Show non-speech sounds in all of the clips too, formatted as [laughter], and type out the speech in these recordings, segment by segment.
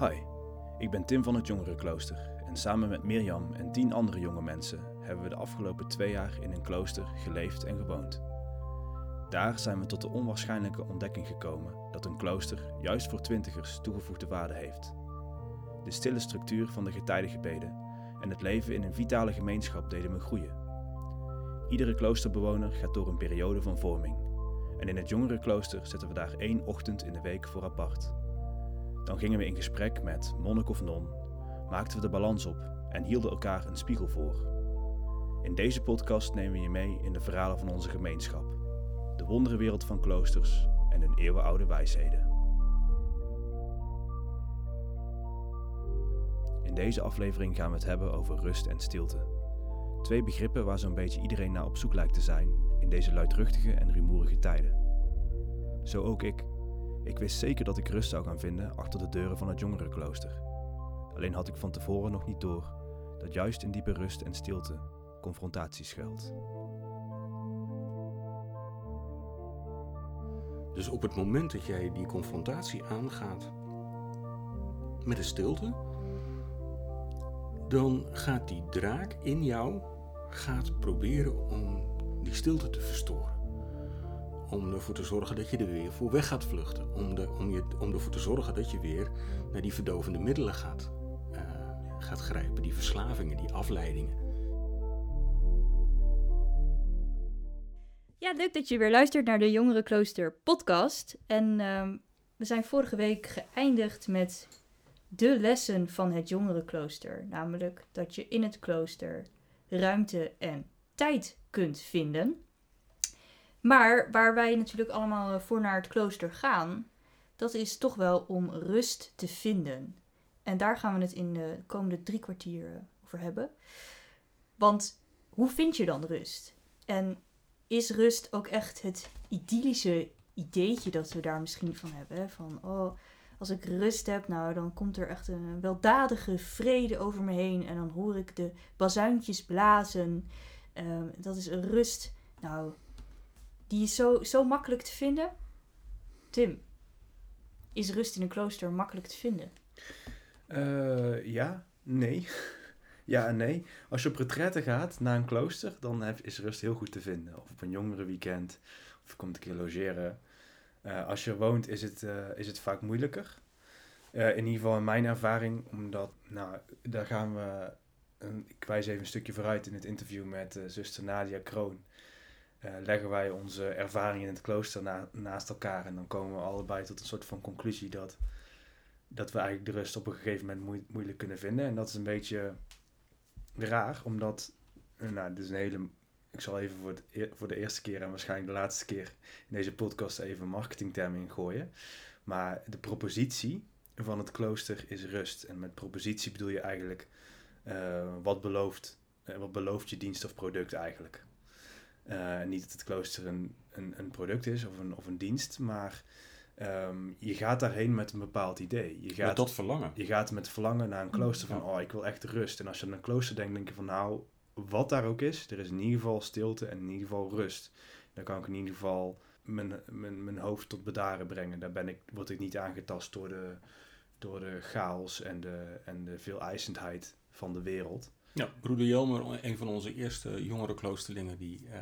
Hi, ik ben Tim van het Jongerenklooster en samen met Mirjam en tien andere jonge mensen hebben we de afgelopen twee jaar in een klooster geleefd en gewoond. Daar zijn we tot de onwaarschijnlijke ontdekking gekomen dat een klooster juist voor twintigers toegevoegde waarde heeft. De stille structuur van de getijdengebeden en het leven in een vitale gemeenschap deden me groeien. Iedere kloosterbewoner gaat door een periode van vorming. En in het jongerenklooster zetten we daar één ochtend in de week voor apart. Dan gingen we in gesprek met monnik of non, maakten we de balans op en hielden elkaar een spiegel voor. In deze podcast nemen we je mee in de verhalen van onze gemeenschap, de wonderenwereld van kloosters en hun eeuwenoude wijsheden. In deze aflevering gaan we het hebben over rust en stilte. Twee begrippen waar zo'n beetje iedereen naar op zoek lijkt te zijn in deze luidruchtige en rumoerige tijden. Zo ook ik. Ik wist zeker dat ik rust zou gaan vinden achter de deuren van het jongerenklooster. Alleen had ik van tevoren nog niet door dat juist in diepe rust en stilte confrontatie schuilt. Dus op het moment dat jij die confrontatie aangaat met de stilte, dan gaat die draak in jou gaat proberen om die stilte te verstoren. Om ervoor te zorgen dat je er weer voor weg gaat vluchten. Om, de, om, je, om ervoor te zorgen dat je weer naar die verdovende middelen gaat, uh, gaat grijpen. Die verslavingen, die afleidingen. Ja, leuk dat je weer luistert naar de Jongerenklooster podcast. En uh, we zijn vorige week geëindigd met de lessen van het jongerenklooster. Namelijk dat je in het klooster ruimte en tijd kunt vinden. Maar waar wij natuurlijk allemaal voor naar het klooster gaan, dat is toch wel om rust te vinden. En daar gaan we het in de komende drie kwartier eh, over hebben. Want hoe vind je dan rust? En is rust ook echt het idyllische ideetje dat we daar misschien van hebben? Van, oh, als ik rust heb, nou, dan komt er echt een weldadige vrede over me heen. En dan hoor ik de bazuintjes blazen. Uh, dat is rust, nou, die is zo, zo makkelijk te vinden. Tim, is rust in een klooster makkelijk te vinden? Uh, ja, nee. [laughs] ja en nee. Als je op retraite gaat naar een klooster, dan is rust heel goed te vinden. Of op een jongerenweekend, of je komt een keer logeren. Uh, als je woont is het, uh, is het vaak moeilijker. In ieder geval in mijn ervaring, omdat, nou, daar gaan we, een, ik wijs even een stukje vooruit in het interview met zuster Nadia Kroon. Leggen wij onze ervaringen in het klooster na, naast elkaar en dan komen we allebei tot een soort van conclusie dat, dat we eigenlijk de rust op een gegeven moment moe, moeilijk kunnen vinden. En dat is een beetje raar, omdat, nou, dit is een hele ik zal even voor, voor de eerste keer en waarschijnlijk de laatste keer in deze podcast even marketingtermen ingooien. Maar de propositie van het klooster is rust. En met propositie bedoel je eigenlijk uh, wat, belooft, wat belooft je dienst of product eigenlijk. Uh, niet dat het klooster een, een, een product is of een, of een dienst, maar um, je gaat daarheen met een bepaald idee. Je gaat, met dat verlangen. Je gaat met verlangen naar een klooster van, oh, ik wil echt rust. En als je aan een klooster denkt, denk je van, nou, wat daar ook is, er is in ieder geval stilte en in ieder geval rust. Dan kan ik in ieder geval mijn, mijn, mijn hoofd tot bedaren brengen. Daar ben ik, word ik niet aangetast door de, door de chaos en de, en de veeleisendheid van de wereld. Ja, broeder Jelmer, een van onze eerste jongere kloosterlingen, die, uh,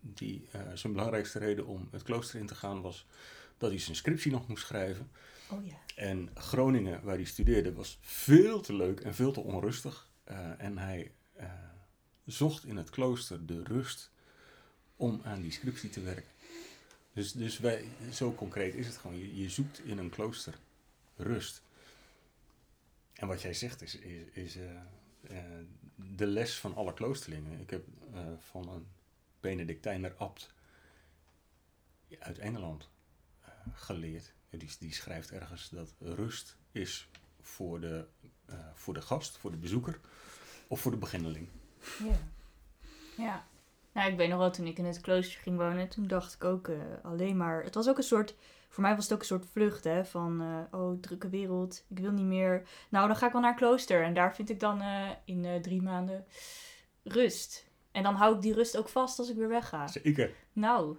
die uh, zijn belangrijkste reden om het klooster in te gaan was dat hij zijn scriptie nog moest schrijven. Oh ja. En Groningen, waar hij studeerde, was veel te leuk en veel te onrustig. Uh, en hij zocht in het klooster de rust om aan die scriptie te werken. Dus, dus wij, zo concreet is het gewoon. Je, je zoekt in een klooster rust. En wat jij zegt is, is, is de les van alle kloosterlingen. Ik heb uh, van een Benedictijner abt uit Engeland geleerd. Die, die schrijft ergens dat rust is voor de, voor de gast, voor de bezoeker of voor de beginneling. Ja. Ja. Nou, ik weet nog wel, toen ik in het klooster ging wonen, toen dacht ik ook alleen maar... Het was ook een soort... Voor mij was het ook een soort vlucht, hè. Van, uh, oh, drukke wereld. Ik wil niet meer... Nou, dan ga ik wel naar klooster. En daar vind ik dan uh, in drie maanden rust. En dan hou ik die rust ook vast als ik weer wegga. Zeker. Nou,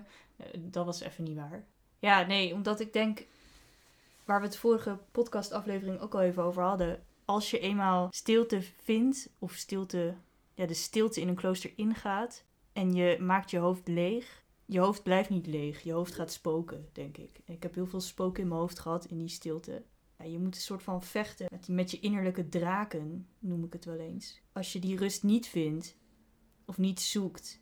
[laughs] dat was even niet waar. Ja, nee, omdat ik denk... waar we het vorige podcastaflevering ook al even over hadden. Als je eenmaal stilte vindt, of stilte, ja, de stilte in een klooster ingaat en je maakt je hoofd leeg. Je hoofd blijft niet leeg, je hoofd gaat spoken, denk ik. Ik heb heel veel spoken in mijn hoofd gehad in die stilte. Ja, je moet een soort van vechten met, je innerlijke draken, noem ik het wel eens. Als je die rust niet vindt, of niet zoekt,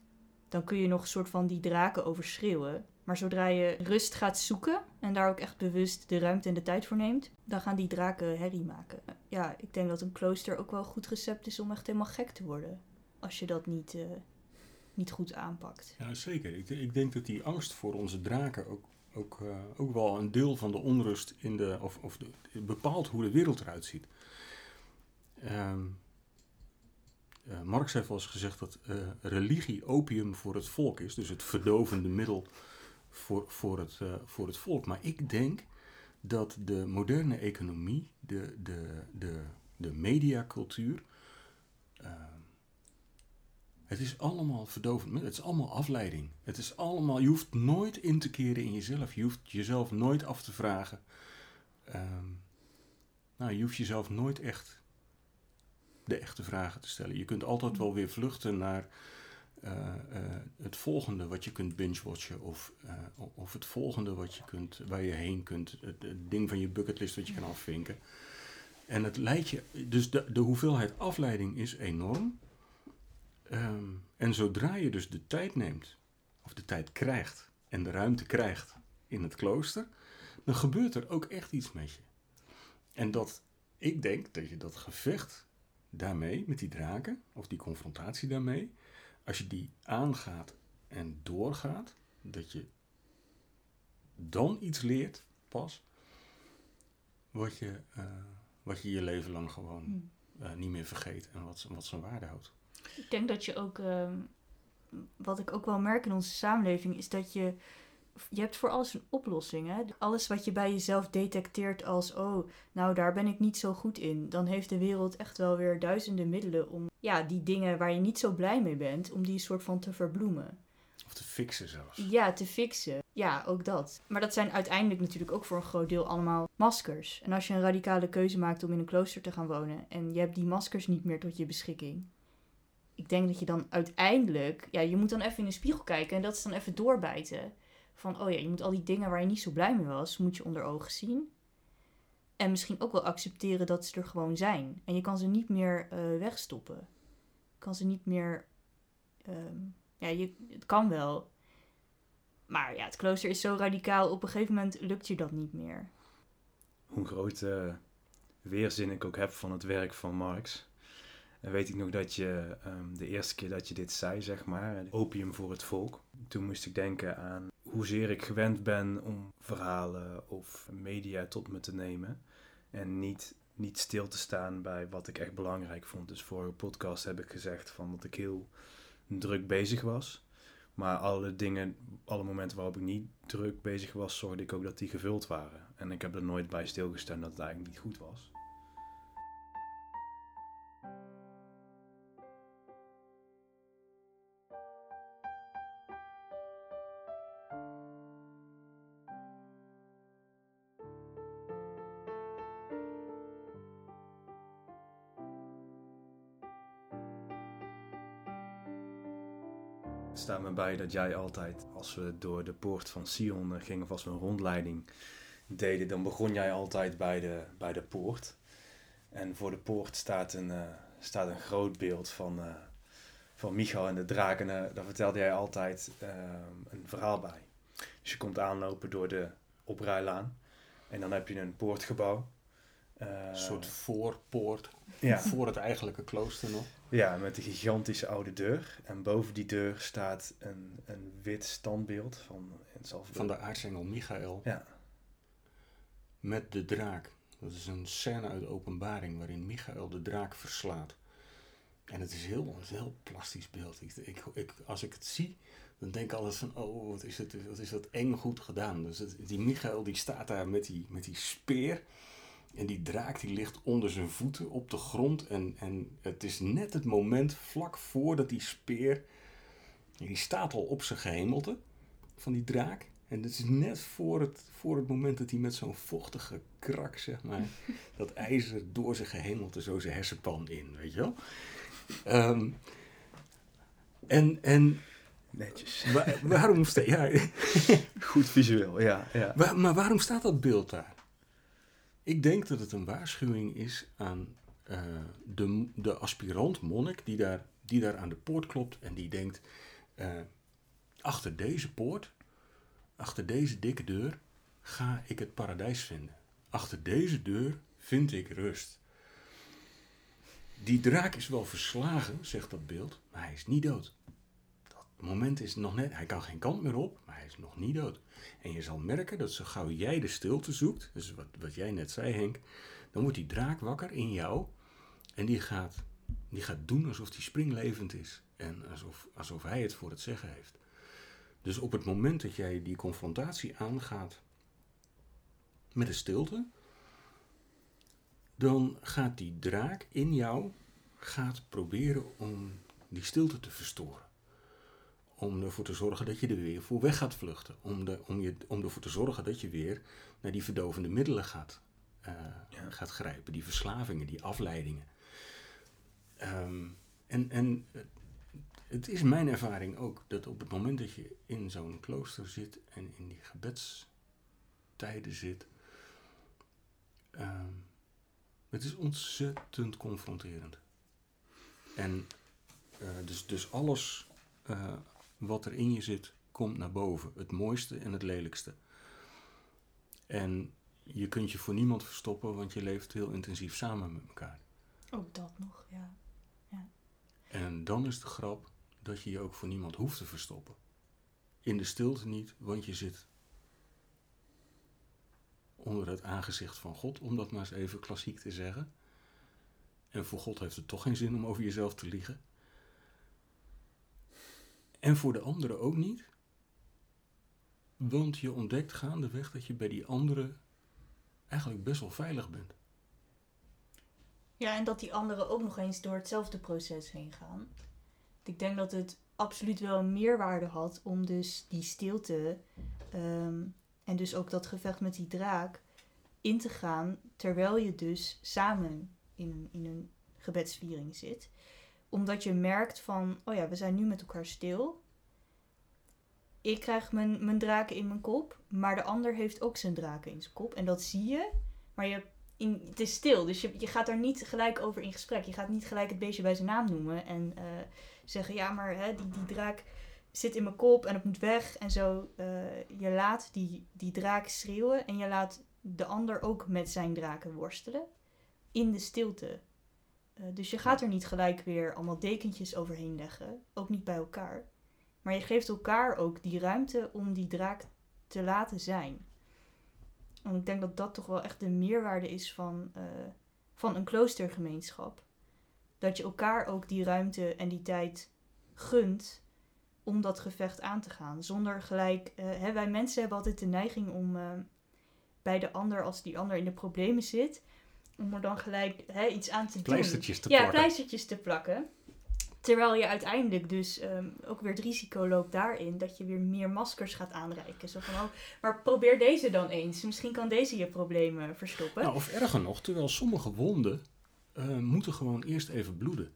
dan kun je nog een soort van die draken overschreeuwen. Maar zodra je rust gaat zoeken en daar ook echt bewust de ruimte en de tijd voor neemt, dan gaan die draken herrie maken. Ja, ik denk dat een klooster ook wel een goed recept is om echt helemaal gek te worden. Als je dat niet, uh, niet goed aanpakt. Ja, zeker. Ik, ik, denk dat die angst voor onze draken ook, ook, uh, ook wel een deel van de onrust in de. of, of de, bepaalt hoe de wereld eruit ziet. Um, uh, Marx heeft wel eens gezegd dat religie opium voor het volk is, dus het verdovende middel voor, voor, het, voor het volk. Maar ik denk dat de moderne economie, de, de, de, de mediacultuur, het is allemaal verdovend. Het is allemaal afleiding. Het is allemaal, je hoeft nooit in te keren in jezelf. Je hoeft jezelf nooit af te vragen. Um, nou, je hoeft jezelf nooit echt de echte vragen te stellen. Je kunt altijd wel weer vluchten naar uh, uh, het volgende wat je kunt binge-watchen. Of, uh, of het volgende wat je kunt, waar je heen kunt. Het, het, ding van je bucketlist wat je kan afvinken. En het leidt je, dus de, de hoeveelheid afleiding is enorm. Um, en zodra je dus de tijd neemt, of de tijd krijgt en de ruimte krijgt in het klooster, dan gebeurt er ook echt iets met je. En dat, ik denk dat je dat gevecht daarmee, met die draken, of die confrontatie daarmee, als je die aangaat en doorgaat, dat je dan iets leert, pas, wat je, uh, wat je je leven lang gewoon uh, niet meer vergeet en wat, wat zijn waarde houdt. Ik denk dat je ook, uh, wat ik ook wel merk in onze samenleving, is dat je, je hebt voor alles een oplossing. Hè? Alles wat je bij jezelf detecteert als, oh, nou daar ben ik niet zo goed in, dan heeft de wereld echt wel weer duizenden middelen om ja, die dingen waar je niet zo blij mee bent, om die soort van te verbloemen. Of te fixen zelfs. Ja, te fixen. Ja, ook dat. Maar dat zijn uiteindelijk natuurlijk ook voor een groot deel allemaal maskers. En als je een radicale keuze maakt om in een klooster te gaan wonen en je hebt die maskers niet meer tot je beschikking, ik denk dat je dan uiteindelijk, ja, je moet dan even in de spiegel kijken en dat is dan even doorbijten. Van, oh ja, je moet al die dingen waar je niet zo blij mee was, moet je onder ogen zien. En misschien ook wel accepteren dat ze er gewoon zijn. En je kan ze niet meer uh, wegstoppen. Je kan ze niet meer. Um, ja, je, het kan wel. Maar ja, het klooster is zo radicaal. Op een gegeven moment lukt je dat niet meer. Hoe groot uh, weerzin ik ook heb van het werk van Marx. En weet ik nog dat je um, de eerste keer dat je dit zei, zeg maar, opium voor het volk. Toen moest ik denken aan hoezeer ik gewend ben om verhalen of media tot me te nemen. En niet, niet stil te staan bij wat ik echt belangrijk vond. Dus vorige podcast heb ik gezegd van dat ik heel druk bezig was. Maar alle dingen, alle momenten waarop ik niet druk bezig was, zorgde ik ook dat die gevuld waren. En ik heb er nooit bij stilgestaan dat het eigenlijk niet goed was. Bij dat jij altijd, als we door de poort van Sion gingen, of als we een rondleiding deden, dan begon jij altijd bij de, bij de poort. En voor de poort staat een, uh, staat een groot beeld van, uh, van Michael en de draken. En daar vertelde jij altijd een verhaal bij. Dus je komt aanlopen door de oprijlaan. En dan heb je een poortgebouw. Een soort voorpoort. Ja. Voor het eigenlijke klooster nog. Ja, met een gigantische oude deur. En boven die deur staat een, een wit standbeeld van... Van de aartsengel Michael. Ja. Met de draak. Dat is een scène uit de openbaring waarin Michael de draak verslaat. En het is heel, een heel plastisch beeld. Ik, ik, ik, als ik het zie, dan denk ik altijd van... Oh, wat is, het, wat is dat eng goed gedaan. Dus het, die Michael die staat daar met die, met die speer... En die draak die ligt onder zijn voeten op de grond. En, en het is net het moment vlak voordat die speer. Die staat al op zijn gehemelte van die draak. En het is net voor het, voor het moment dat hij met zo'n vochtige krak, zeg maar, [laughs] dat ijzer door zijn gehemelte zo zijn hersenpan in, weet je wel. Ehm, en, en Netjes. wa- waarom, sta, ja, [laughs] Goed visueel, ja. ja. Maar waarom staat dat beeld daar? Ik denk dat het een waarschuwing is aan eh, de, de aspirant monnik die daar, die daar aan de poort klopt en die denkt: eh, achter deze poort, achter deze dikke deur, ga ik het paradijs vinden. Achter deze deur vind ik rust. Die draak is wel verslagen, zegt dat beeld, maar hij is niet dood. Dat moment is nog net, hij kan geen kant meer op, maar hij is nog niet dood. En je zal merken dat zo gauw jij de stilte zoekt, dus wat, wat jij net zei Henk, dan wordt die draak wakker in jou en die gaat, die gaat doen alsof hij springlevend is en alsof, alsof hij het voor het zeggen heeft. Dus op het moment dat jij die confrontatie aangaat met de stilte, dan gaat die draak in jou gaat proberen om die stilte te verstoren om ervoor te zorgen dat je er weer voor weg gaat vluchten. Om, de, om, je, om ervoor te zorgen dat je weer naar die verdovende middelen gaat, eh, Ja. gaat grijpen. Die verslavingen, die afleidingen. Ehm, en en het is mijn ervaring ook dat op het moment dat je in zo'n klooster zit en in die gebedstijden zit. ehm, het is ontzettend confronterend. En eh, dus, dus alles eh, wat er in je zit, komt naar boven. Het mooiste en het lelijkste. En je kunt je voor niemand verstoppen, want je leeft heel intensief samen met elkaar. Ook dat nog, ja. En dan is de grap dat je je ook voor niemand hoeft te verstoppen. In de stilte niet, want je zit onder het aangezicht van God, om dat maar eens even klassiek te zeggen. En voor God heeft het toch geen zin om over jezelf te liegen. En voor de anderen ook niet. Want je ontdekt gaandeweg dat je bij die anderen eigenlijk best wel veilig bent. Ja, en dat die anderen ook nog eens door hetzelfde proces heen gaan. Ik denk dat het absoluut wel een meerwaarde had om dus die stilte ehm, en dus ook dat gevecht met die draak in te gaan terwijl je dus samen in in een gebedsviering zit. Omdat je merkt van, oh ja, we zijn nu met elkaar stil. Ik krijg mijn, mijn draken in mijn kop, maar de ander heeft ook zijn draken in zijn kop. En dat zie je, maar je in, het is stil, dus je, je gaat daar niet gelijk over in gesprek. Je gaat niet gelijk het beestje bij zijn naam noemen en eh, zeggen: ja, maar hè, die, die draak zit in mijn kop en het moet weg. En zo, eh, je laat die, die draak schreeuwen en je laat de ander ook met zijn draken worstelen in de stilte. Eh, dus je gaat er niet gelijk weer allemaal dekentjes overheen leggen, ook niet bij elkaar. Maar je geeft elkaar ook die ruimte om die draak te laten zijn. En ik denk dat dat toch wel echt de meerwaarde is van, eh, van een kloostergemeenschap. Dat je elkaar ook die ruimte en die tijd gunt om dat gevecht aan te gaan. Zonder gelijk. eh, hè, wij mensen hebben altijd de neiging om bij de ander, als die ander in de problemen zit, om er dan gelijk hè, iets aan te doen. Pleistertjes te ja, pleistertjes te plakken. Terwijl je uiteindelijk dus ehm, ook weer het risico loopt daarin dat je weer meer maskers gaat aanreiken. Zo van, oh, maar probeer deze dan eens. Misschien kan deze je problemen verstoppen. Nou, of erger nog, terwijl sommige wonden eh, moeten gewoon eerst even bloeden.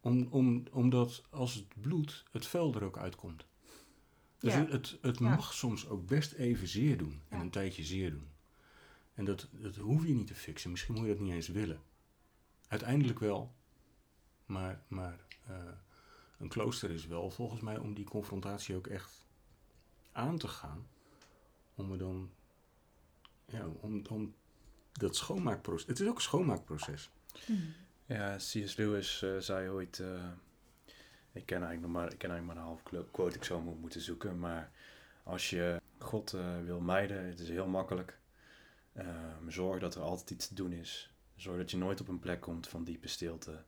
Om, om, omdat als het bloedt, het vel er ook uitkomt. Dus Ja. het, het, het Ja. mag soms ook best even zeer doen. En Ja. een tijdje zeer doen. En dat, dat hoef je niet te fixen. Misschien moet je dat niet eens willen. Uiteindelijk wel. Maar, maar eh, een klooster is wel volgens mij om die confrontatie ook echt aan te gaan. Om er dan ja, om, om dat schoonmaakproces. Het is ook een schoonmaakproces. Ja, C.S. Lewis eh, zei ooit... eh, ik ken eigenlijk nog maar, ik ken eigenlijk maar een half quote ik zo moet moeten zoeken. Maar als je God wil mijden, het is heel makkelijk. Ehm, zorg dat er altijd iets te doen is. Zorg dat je nooit op een plek komt van diepe stilte.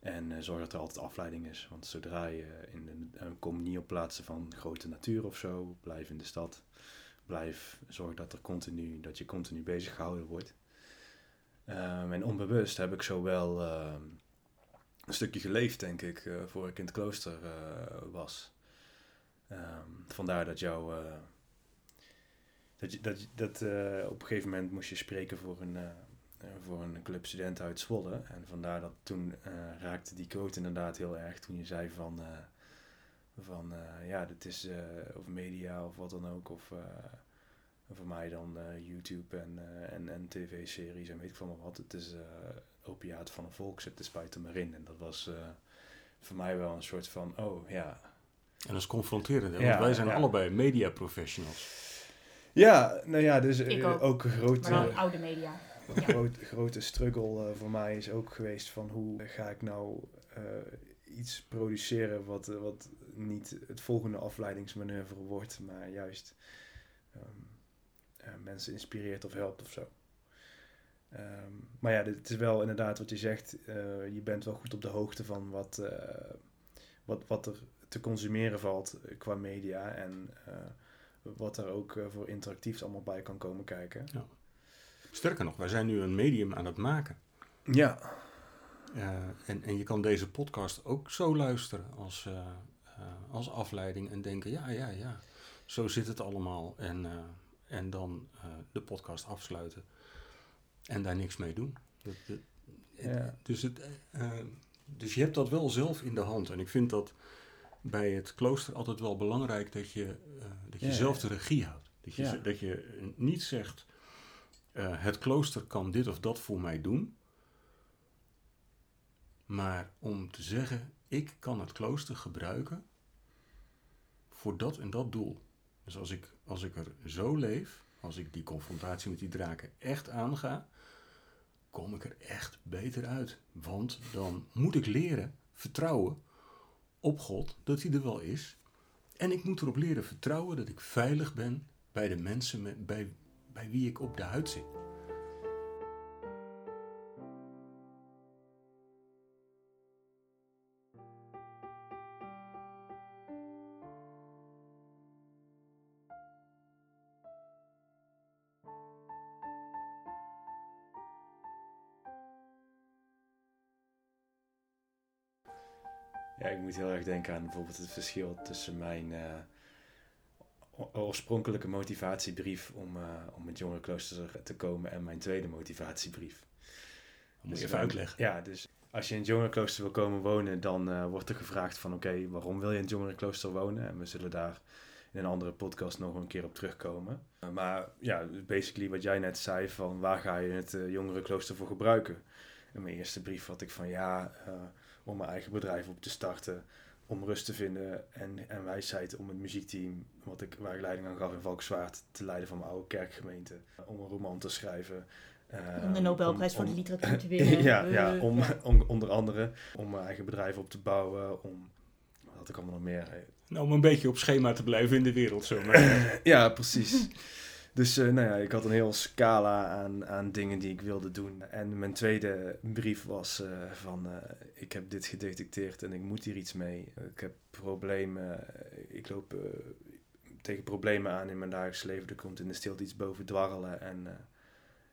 En eh, zorg dat er altijd afleiding is. Want zodra je in de, eh, kom niet op plaatsen van grote natuur of zo, blijf in de stad. Blijf, zorg dat, er continu, dat je continu bezig gehouden wordt. Ehm, en onbewust heb ik zo wel ehm, een stukje geleefd, denk ik, eh, voor ik in het klooster was. Vandaar dat jou... dat dat, dat eh, op een gegeven moment moest je spreken voor een, eh, eh, voor een club studenten uit Zwolle. En vandaar dat toen raakte die quote inderdaad heel erg toen je zei van... van ja, dit is of media of wat dan ook. Of voor mij dan YouTube en, en, en tv-series en weet ik van maar wat. Het is opiaat van een volk, zit de er maar in. En dat was voor mij wel een soort van, oh ja. En dat is confronterend, hè? Ja, want wij zijn ja. allebei media professionals. Ja, nou ja, dus Ik eh, ook. ook een grote... Maar oude media. Een groot, grote struggle eh, voor mij is ook geweest van hoe ga ik nou eh, iets produceren wat, wat niet het volgende afleidingsmanoeuvre wordt, maar juist ehm, eh, mensen inspireert of helpt of zo. Ehm, maar ja, het is wel inderdaad wat je zegt, je bent wel goed op de hoogte van wat, wat, wat er te consumeren valt qua media en wat er ook eh, voor interactiefs allemaal bij kan komen kijken. Sterker nog, wij zijn nu een medium aan het maken. Ja, Eh, en, en je kan deze podcast ook zo luisteren als, eh, als afleiding en denken, ja, ja, ja, zo zit het allemaal. En, en dan de podcast afsluiten en daar niks mee doen. Dat, dat- Ja. dus, het, dus je hebt dat wel zelf in de hand. En ik vind dat bij het klooster altijd wel belangrijk dat je, eh, dat je Ja, zelf de regie houdt. Dat je, Ja. dat je niet zegt, eh, het klooster kan dit of dat voor mij doen. Maar om te zeggen, ik kan het klooster gebruiken voor dat en dat doel. Dus als ik, als ik er zo leef, als ik die confrontatie met die draken echt aanga, kom ik er echt beter uit. Want dan moet ik leren vertrouwen op God, dat hij er wel is. En ik moet erop leren vertrouwen dat ik veilig ben bij de mensen bij, bij wie ik op de huid zit. Moet heel erg denken aan bijvoorbeeld het verschil tussen mijn eh, oorspronkelijke motivatiebrief om, eh, om het jongerenklooster te komen en mijn tweede motivatiebrief. Dat moet Dus je even dan- uitleggen. Ja, dus als je in het jongerenklooster wil komen wonen, dan eh, wordt er gevraagd van oké, waarom wil je in het jongerenklooster wonen? En we zullen daar in een andere podcast nog een keer op terugkomen. Uh, maar ja, basically wat jij net zei van waar ga je het uh, jongerenklooster voor gebruiken? In mijn eerste brief had ik van ja, om mijn eigen bedrijf op te starten, om rust te vinden en, en wijsheid om het muziekteam, wat ik, waar ik leiding aan gaf in Valkenswaard, te leiden van mijn oude kerkgemeente. Om een roman te schrijven. Uh, om de Nobelprijs voor de literatuur te [laughs] winnen. ja, ja, om, ja. Om, onder andere om mijn eigen bedrijf op te bouwen, om wat had ik allemaal nog meer. Nou, om een beetje op schema te blijven in de wereld, zo maar. [laughs] ja, precies. Dus uh, nou ja, ik had een heel scala aan, aan dingen die ik wilde doen. En mijn tweede brief was uh, van, uh, ik heb dit gedetecteerd en ik moet hier iets mee. Ik heb problemen, ik loop tegen problemen aan in mijn dagelijks leven. Er komt in de stilte iets boven dwarrelen. En,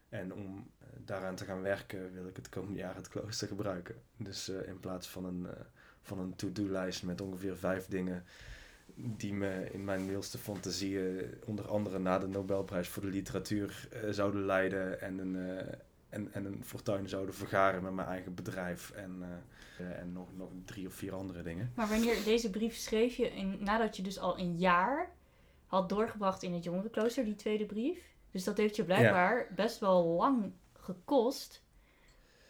en om daaraan te gaan werken wil ik het komende jaar het klooster gebruiken. Dus in plaats van een, van een to-do-lijst met ongeveer vijf dingen die me in mijn wildste fantasieën onder andere naar de Nobelprijs voor de literatuur uh, zouden leiden en een, uh, en, en een fortuin zouden vergaren met mijn eigen bedrijf en, uh, en nog, nog drie of vier andere dingen. Maar wanneer deze brief schreef je, in, nadat je dus al een jaar had doorgebracht in het jongerenklooster, die tweede brief. Dus dat heeft je blijkbaar ja. best wel lang gekost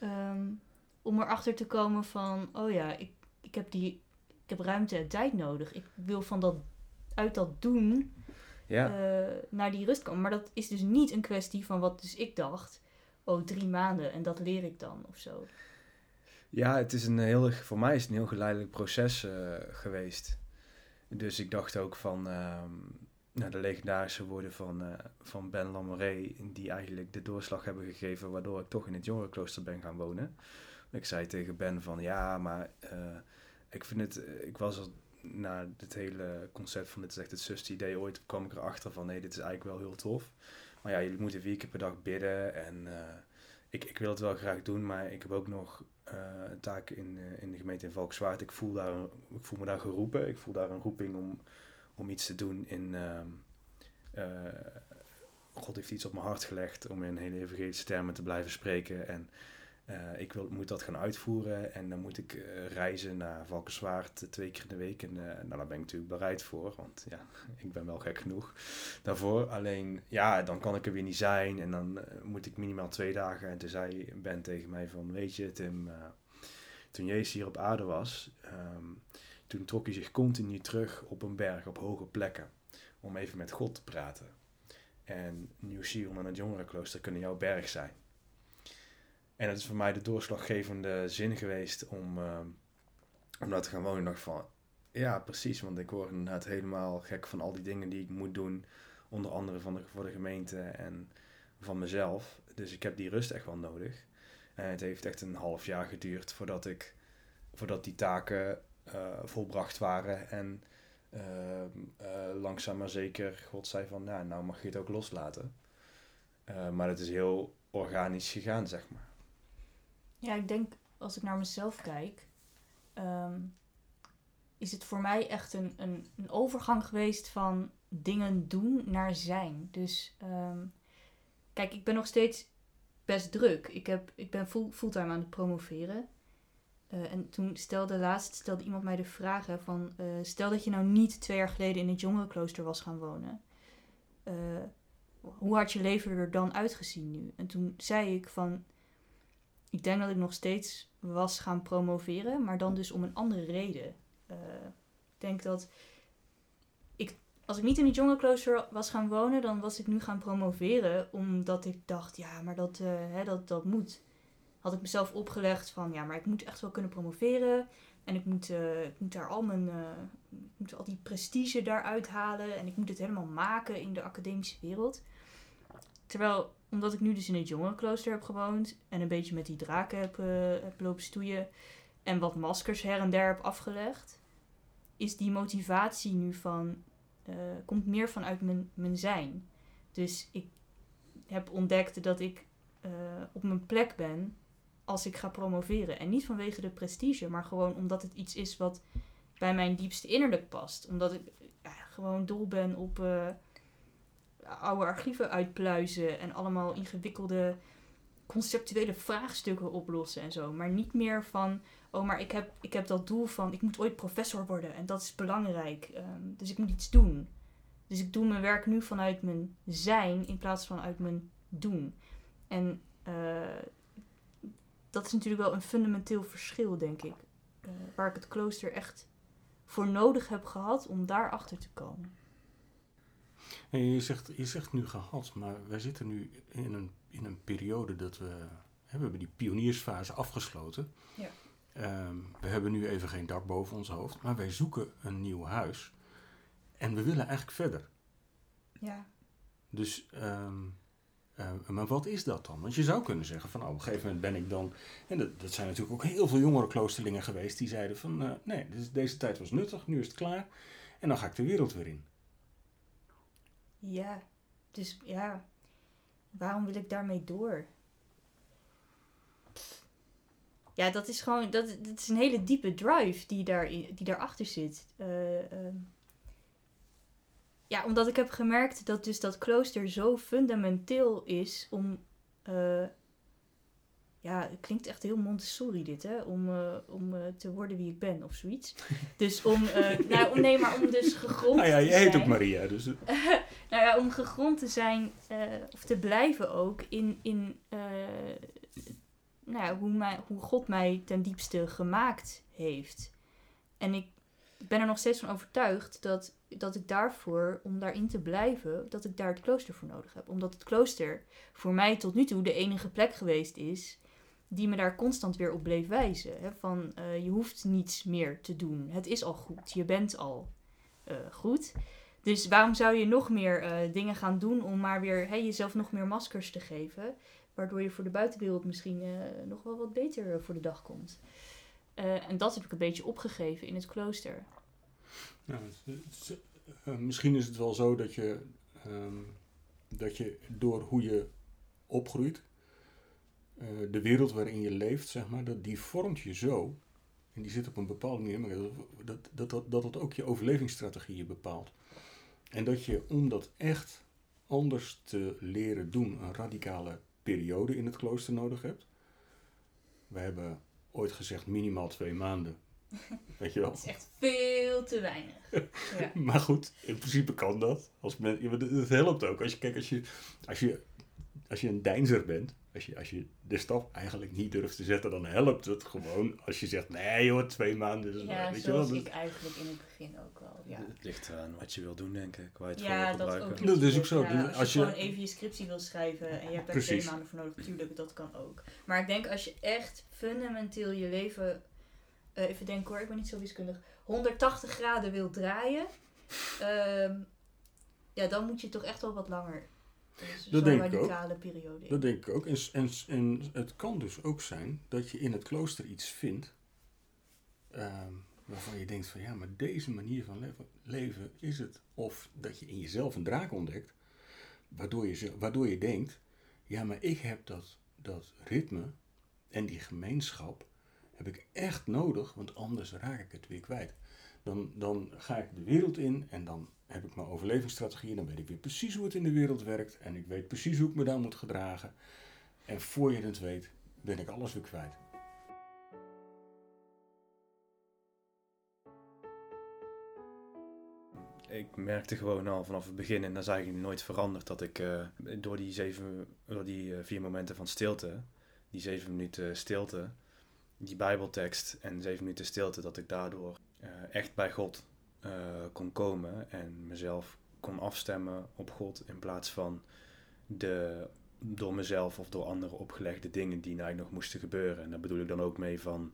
um, om erachter te komen van, oh ja, ik, ik heb die heb ruimte en tijd nodig. Ik wil van dat, uit dat doen ja. uh, naar die rust komen. Maar dat is dus niet een kwestie van wat dus ik dacht. Oh, drie maanden en dat leer ik dan of zo. Ja, het is een heel, voor mij is het een heel geleidelijk proces uh, geweest. Dus ik dacht ook van uh, nou, de legendarische woorden van, uh, van Ben Lamoureux, die eigenlijk de doorslag hebben gegeven waardoor ik toch in het jongerenklooster ben gaan wonen. Ik zei tegen Ben van ja, maar ik vind het, ik was er na het hele concept van dit is echt het zus idee ooit kwam ik erachter van nee, dit is eigenlijk wel heel tof. Maar ja, jullie moeten vier keer per dag bidden en uh, ik, ik wil het wel graag doen, maar ik heb ook nog uh, een taak in, in de gemeente in Valkswaard. Ik voel, daar, ik voel me daar geroepen, ik voel daar een roeping om, om iets te doen in... ehm, eh, God heeft iets op mijn hart gelegd om in hele evangelische termen te blijven spreken. En eh, ik wil, moet dat gaan uitvoeren. En dan moet ik eh, reizen naar Valkenswaard twee keer in de week. En eh, nou, daar ben ik natuurlijk bereid voor. Want ja, [laughs] ik ben wel gek genoeg daarvoor. Alleen, ja, dan kan ik er weer niet zijn. En dan moet ik minimaal twee dagen. En toen zei Ben tegen mij van, weet je Tim... toen Jezus hier op aarde was... ehm, toen trok hij zich continu terug op een berg, op hoge plekken. Om even met God te praten. En Nieuw Sion en het jongerenklooster kunnen jouw berg zijn. En dat is voor mij de doorslaggevende zin geweest om, eh, om daar te gaan wonen. Dacht van, ja precies, want ik word inderdaad helemaal gek van al die dingen die ik moet doen. Onder andere van de, voor de gemeente en van mezelf. Dus ik heb die rust echt wel nodig. En het heeft echt een half jaar geduurd voordat, ik, voordat die taken eh, volbracht waren. En eh, eh, langzaam maar zeker, God zei van, nou, nou mag je het ook loslaten. Eh, maar het is heel organisch gegaan, zeg maar. Ja, ik denk als ik naar mezelf kijk, ehm, is het voor mij echt een, een, een overgang geweest van dingen doen naar zijn. Dus ehm, kijk, ik ben nog steeds best druk. Ik, heb, ik ben full, fulltime aan het promoveren. Eh, en toen stelde laatst stelde iemand mij de vraag van... eh, stel dat je nou niet twee jaar geleden in het jongerenklooster was gaan wonen. eh, hoe had je leven er dan uitgezien nu? En toen zei ik van... Ik denk dat ik nog steeds was gaan promoveren, maar dan dus om een andere reden. Eh, ik denk dat ik, als ik niet in het jongerenklooster was gaan wonen, dan was ik nu gaan promoveren, omdat ik dacht, ja, maar dat, eh, hè, dat, dat moet. Had ik mezelf opgelegd van, ja, maar ik moet echt wel kunnen promoveren. En ik moet, eh, ik moet daar al mijn, ik moet al die prestige daaruit halen. En ik moet het helemaal maken in de academische wereld. Terwijl, omdat ik nu dus in het jongerenklooster heb gewoond en een beetje met die draken heb, heb lopen stoeien en wat maskers her en der heb afgelegd, is die motivatie nu van, eh, komt meer vanuit mijn, mijn zijn. Dus ik heb ontdekt dat ik eh, op mijn plek ben als ik ga promoveren. En niet vanwege de prestige, maar gewoon omdat het iets is wat bij mijn diepste innerlijk past. Omdat ik gewoon dol ben op oude archieven uitpluizen en allemaal ingewikkelde conceptuele vraagstukken oplossen en zo. Maar niet meer van, oh, maar ik heb, ik heb dat doel van, ik moet ooit professor worden en dat is belangrijk. ehm, dus ik moet iets doen. Dus ik doe mijn werk nu vanuit mijn zijn in plaats van uit mijn doen. En eh, dat is natuurlijk wel een fundamenteel verschil, denk ik. Eh, waar ik het klooster echt voor nodig heb gehad om daarachter te komen. En je, zegt, je zegt nu gehad, maar wij zitten nu in een, in een periode dat we... hè, We hebben die pioniersfase afgesloten. Ja. Ehm, we hebben nu even geen dak boven ons hoofd, maar wij zoeken een nieuw huis. En we willen eigenlijk verder. Ja. Dus, ehm, eh, maar wat is dat dan? Want je zou kunnen zeggen van, nou, op een gegeven moment ben ik dan... En dat, dat zijn natuurlijk ook heel veel jongere kloosterlingen geweest die zeiden van, eh, nee, dus deze tijd was nuttig, nu is het klaar. En dan ga ik de wereld weer in. Ja, dus ja, waarom wil ik daarmee door? Ja, dat is gewoon, dat, dat is een hele diepe drive die, daar, die daarachter zit. Eh, ehm. ja, omdat ik heb gemerkt dat dus dat klooster zo fundamenteel is om, eh, ja, het klinkt echt heel Montessori dit, hè, om, eh, om te worden wie ik ben of zoiets. [laughs] Dus om, nou, om, nee, maar om dus gegrond Nou ja, je heet ook Maria, dus... [laughs] Nou ja, om gegrond te zijn, eh, of te blijven ook, in, in eh, nou ja, hoe, mij, hoe God mij ten diepste gemaakt heeft. En ik ben er nog steeds van overtuigd dat, dat ik daarvoor, om daarin te blijven, dat ik daar het klooster voor nodig heb. Omdat het klooster voor mij tot nu toe de enige plek geweest is die me daar constant weer op bleef wijzen. Hè? Van, eh, je hoeft niets meer te doen. Het is al goed. Je bent al goed. Dus waarom zou je nog meer eh, dingen gaan doen om maar weer jezelf nog meer maskers te geven? Waardoor je voor de buitenwereld misschien eh, nog wel wat beter eh, voor de dag komt. En dat heb ik een beetje opgegeven in het klooster. Misschien is het wel zo dat je, ehm, dat je door hoe je opgroeit, de wereld waarin je leeft, zeg maar, dat die vormt je zo. En die zit op een bepaalde manier, maar dat dat, dat, dat, dat ook je overlevingsstrategieën bepaalt. En dat je om dat echt anders te leren doen, een radicale periode in het klooster nodig hebt. We hebben ooit gezegd minimaal twee maanden. [laughs] Weet je wel? Dat is echt veel te weinig. [laughs] Ja. Maar goed, in principe kan dat. Als men, het helpt ook. Als je, kijk, als je, als je, als je een deinzer bent, als je, als je de stap eigenlijk niet durft te zetten, dan helpt het gewoon als je zegt, nee joh, twee maanden. is- Ja, weet je wel, dat- ik eigenlijk in het begin ook wel. Ja, Het ligt eraan wat je wil doen, denk ik. Waar je het ja voor wil dat gebruiken. ook. Dat is ook zo. Ja, Dus als, als je gewoon even je scriptie wil schrijven en je hebt daar twee maanden voor nodig, tuurlijk, dat kan ook. Maar ik denk als je echt fundamenteel je leven, eh, even denken hoor, ik ben niet zo wiskundig, 180 graden wil draaien, ehm, ja, dan moet je toch echt wel wat langer. Dus Dat denk ik ook. radicale periode. in. Dat denk ik ook. En, en, en het kan dus ook zijn dat je in het klooster iets vindt ehm, waarvan je denkt van ja, maar deze manier van leven, leven is het. Of dat je in jezelf een draak ontdekt, waardoor je, waardoor je denkt, ja, maar ik heb dat, dat ritme en die gemeenschap heb ik echt nodig, want anders raak ik het weer kwijt. Dan, dan ga ik de wereld in en dan heb ik mijn overlevingsstrategie. Dan weet ik weer precies hoe het in de wereld werkt. En ik weet precies hoe ik me daar moet gedragen. En voor je het weet, ben ik alles weer kwijt. Ik merkte gewoon al vanaf het begin, en dat is eigenlijk nooit veranderd, dat ik eh, door die, zeven, door die eh, vier momenten van stilte, die zeven minuten stilte, die bijbeltekst en zeven minuten stilte, dat ik daardoor eh, echt bij God eh, kon komen en mezelf kon afstemmen op God in plaats van de door mezelf of door anderen opgelegde dingen die nou nog moesten gebeuren. En daar bedoel ik dan ook mee van,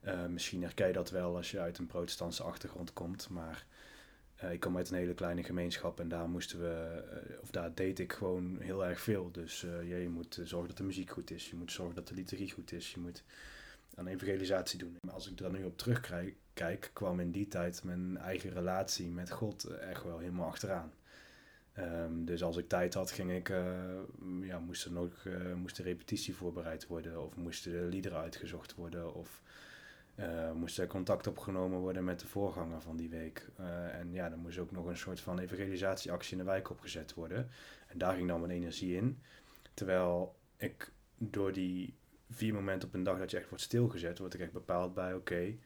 eh, misschien herken je dat wel als je uit een protestantse achtergrond komt, maar eh, ik kom uit een hele kleine gemeenschap en daar moesten we, of daar deed ik gewoon heel erg veel. Dus ja, je moet zorgen dat de muziek goed is, je moet zorgen dat de liturgie goed is, je moet aan evangelisatie doen. Maar als ik daar nu op terugkijk, kijk, kwam in die tijd mijn eigen relatie met God echt wel helemaal achteraan. Ehm, dus als ik tijd had, ging ik, eh, ja, moest er nog eh, moest de repetitie voorbereid worden, of moesten de liederen uitgezocht worden, of eh, moest er contact opgenomen worden met de voorganger van die week. En ja, dan moest ook nog een soort van evangelisatieactie in de wijk opgezet worden. En daar ging dan mijn energie in. Terwijl ik door die vier momenten op een dag dat je echt wordt stilgezet, word ik echt bepaald bij, oké,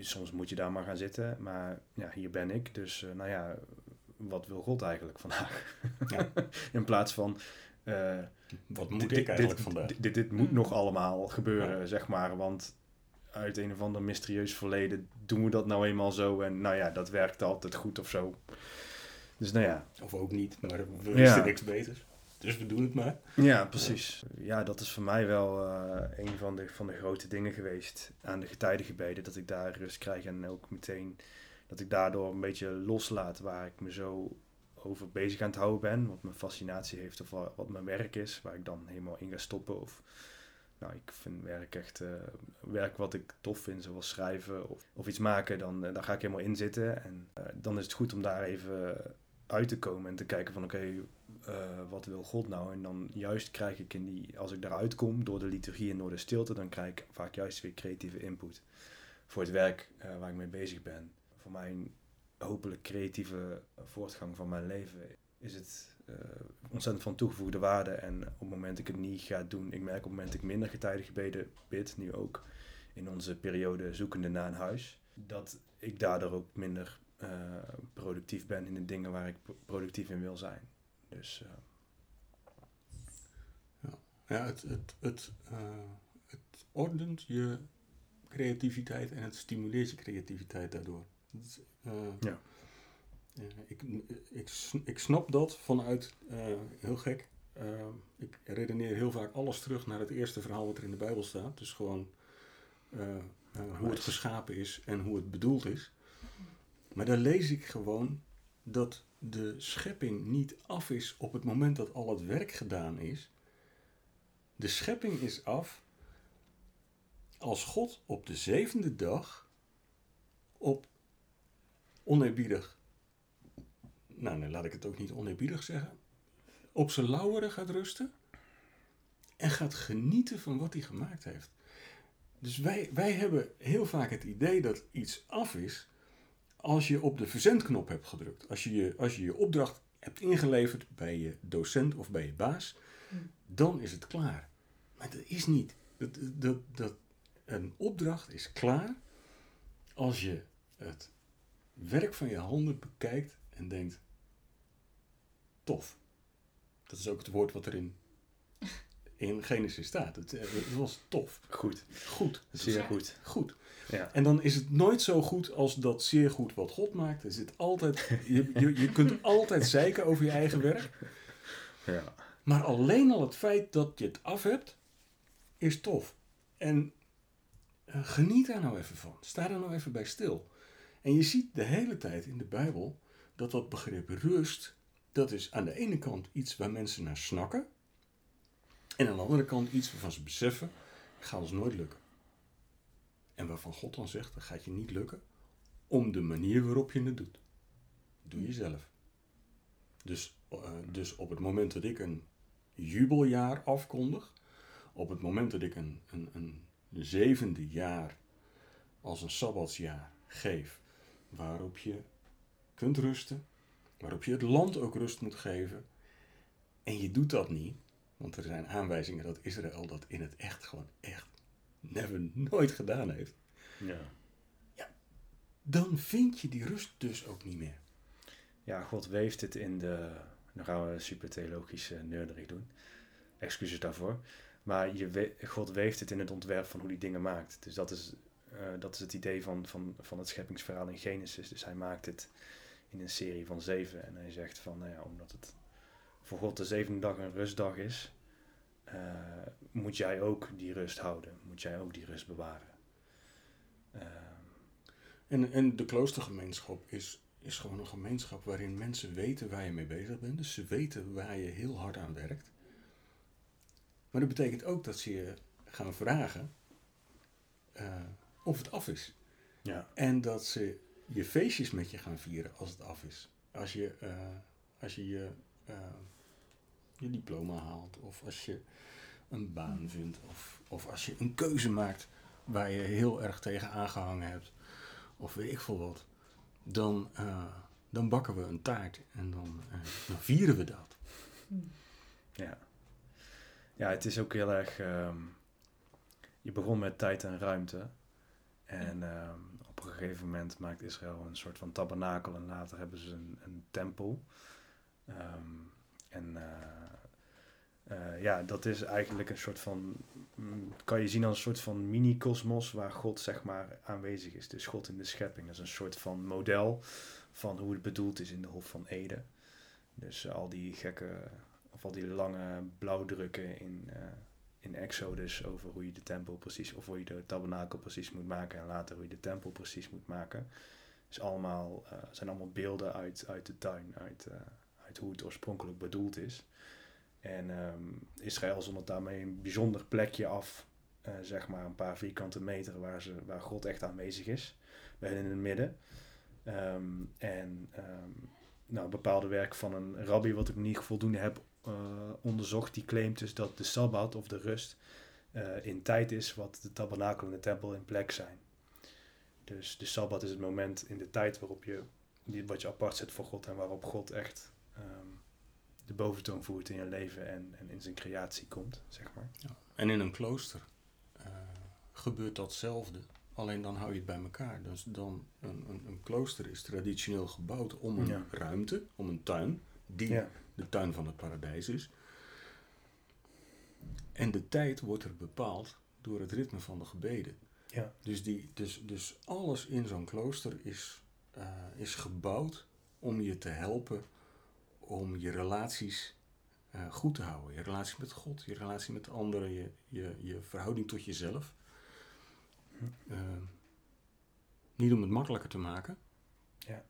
soms moet je daar maar gaan zitten, maar ja, hier ben ik. Dus eh, nou ja, wat wil God eigenlijk vandaag? Ja. [laughs] in plaats van... eh, Wat moet dit- ik eigenlijk dit, vandaag? Dit, dit, dit moet nog allemaal gebeuren, zeg maar. Want uit een of ander mysterieus verleden doen we dat nou eenmaal zo. En nou ja, dat werkt altijd goed of zo. Dus nou ja. Of ook niet, maar we Ja. wisten niks beters. Dus we doen het maar. Ja, precies. Ja, dat is voor mij wel eh, een van de, van de grote dingen geweest aan de getijdengebeden. Dat ik daar rust krijg en ook meteen dat ik daardoor een beetje loslaat waar ik me zo over bezig aan het houden ben. Wat mijn fascinatie heeft of wa- wat mijn werk is. Waar ik dan helemaal in ga stoppen. Of nou, ik vind werk echt, eh, werk wat ik tof vind, zoals schrijven of, of iets maken, dan, eh, daar ga ik helemaal in zitten. En dan is het goed om daar even uit te komen en te kijken van oké, eh, wat wil God nou? En dan juist krijg ik in die, als ik daaruit kom door de liturgie en door de stilte, dan krijg ik vaak juist weer creatieve input voor het werk eh, waar ik mee bezig ben. Voor mijn hopelijk creatieve voortgang van mijn leven is het eh, ontzettend van toegevoegde waarde. En op het moment dat ik het niet ga doen, ik merk op het moment dat ik minder getijdig gebeden bid, nu ook in onze periode zoekende naar een huis, dat ik daardoor ook minder productief ben in de dingen waar ik pro- productief in wil zijn. Dus eh, Ja, het, het, het, eh, het ordent je creativiteit en het stimuleert je creativiteit daardoor. Eh, Ja. ik, ik, ik snap dat vanuit, heel gek, ik redeneer heel vaak alles terug naar het eerste verhaal wat er in de Bijbel staat. Dus gewoon hoe het geschapen is en hoe het bedoeld is. Maar daar lees ik gewoon dat de schepping niet af is op het moment dat al het werk gedaan is. De schepping is af als God op de zevende dag op oneerbiedig, nou nee, laat ik het ook niet oneerbiedig zeggen, op zijn lauweren gaat rusten en gaat genieten van wat hij gemaakt heeft. Dus wij, wij hebben heel vaak het idee dat iets af is als je op de verzendknop hebt gedrukt, als je je, als je, je opdracht hebt ingeleverd bij je docent of bij je baas, Hm. dan is het klaar. Maar dat is niet. Dat, dat, dat, een opdracht is klaar als je het werk van je handen bekijkt en denkt: tof. Dat is ook het woord wat er in, in Genesis staat. Het, eh, het was tof. Goed. Goed. Het Zeer goed. Goed. Ja. En dan is het nooit zo goed als dat zeer goed wat God maakt. Er zit altijd, je, je, je kunt [laughs] altijd zeiken over je eigen werk. Ja. Maar alleen al het feit dat je het af hebt, is tof. En eh, geniet daar nou even van. Sta daar nou even bij stil. En je ziet de hele tijd in de Bijbel dat dat begrip rust, dat is aan de ene kant iets waar mensen naar snakken. En aan de andere kant iets waarvan ze beseffen, gaat ons nooit lukken. En waarvan God dan zegt, dat gaat je niet lukken, om de manier waarop je het doet. Doe jezelf. Dus, eh, dus op het moment dat ik een jubeljaar afkondig, op het moment dat ik een, een, een zevende jaar als een sabbatsjaar geef, waarop je kunt rusten, waarop je het land ook rust moet geven, en je doet dat niet, want er zijn aanwijzingen dat Israël dat in het echt gewoon echt never nooit gedaan heeft, Ja. dan vind je die rust dus ook niet meer. ja, God weeft het in de... Dan gaan we super theologische nerderig doen. Excuses daarvoor. Maar je we- God weeft het in het ontwerp van hoe hij dingen maakt. Dus dat is, eh, dat is het idee van, van, van het scheppingsverhaal in Genesis. Dus hij maakt het in een serie van zeven. En hij zegt van, nou ja, omdat het voor God de zevende dag een rustdag is... eh, moet jij ook die rust houden. Moet jij ook die rust bewaren. Ehm, En, en de kloostergemeenschap is, is gewoon een gemeenschap waarin mensen weten waar je mee bezig bent. Dus ze weten waar je heel hard aan werkt. Maar dat betekent ook dat ze je gaan vragen eh, of het af is. ja, En dat ze je feestjes met je gaan vieren als het af is. Als je eh, als je, je, je diploma haalt, of als je een baan vindt, of, of als je een keuze maakt waar je heel erg tegen aangehangen hebt, of weet ik veel wat, dan, eh, dan bakken we een taart en dan, eh, dan vieren we dat. Ja. Ja, het is ook heel erg. ehm, je begon met tijd en ruimte. En ehm, op een gegeven moment maakt Israël een soort van tabernakel. En later hebben ze een, een tempel. Ehm, en eh, eh, ja, dat is eigenlijk een soort van. mm, kan je zien als een soort van mini-kosmos waar God zeg maar aanwezig is. Dus God in de schepping. Dat is een soort van model van hoe het bedoeld is in de Hof van Eden. Dus eh, al die gekke of al die lange blauwdrukken in, in Exodus over hoe je de tempel precies, of hoe je de tabernakel precies moet maken en later hoe je de tempel precies moet maken. Is allemaal, eh, zijn allemaal beelden uit, uit de tuin, uit, hoe het oorspronkelijk bedoeld is. En ehm, Israël zondert daarmee een bijzonder plekje af, eh, zeg maar een paar vierkante meter waar, ze, waar God echt aanwezig is, bij in het midden. Ehm, en ehm, nou, bepaalde werk van een rabbi, wat ik niet voldoende heb eh, onderzocht, die claimt dus dat de Sabbat of de rust eh, in tijd is wat de tabernakel en de tempel in plek zijn. Dus de Sabbat is het moment in de tijd waarop je, wat je apart zet voor God en waarop God echt ehm, de boventoon voert in je leven en, en in zijn creatie komt, zeg maar. En in een klooster eh, gebeurt datzelfde. Alleen dan hou je het bij elkaar. Dus dan, een, een, een klooster is traditioneel gebouwd om een Ja. ruimte, om een tuin, die Ja, de tuin van het paradijs is. En de tijd wordt er bepaald door het ritme van de gebeden. ja, Dus, die, dus, dus alles in zo'n klooster is, eh, is gebouwd om je te helpen om je relaties eh, goed te houden. Je relatie met God, je relatie met anderen, je, je, je verhouding tot jezelf. Hm. Eh, niet om het makkelijker te maken. Ja.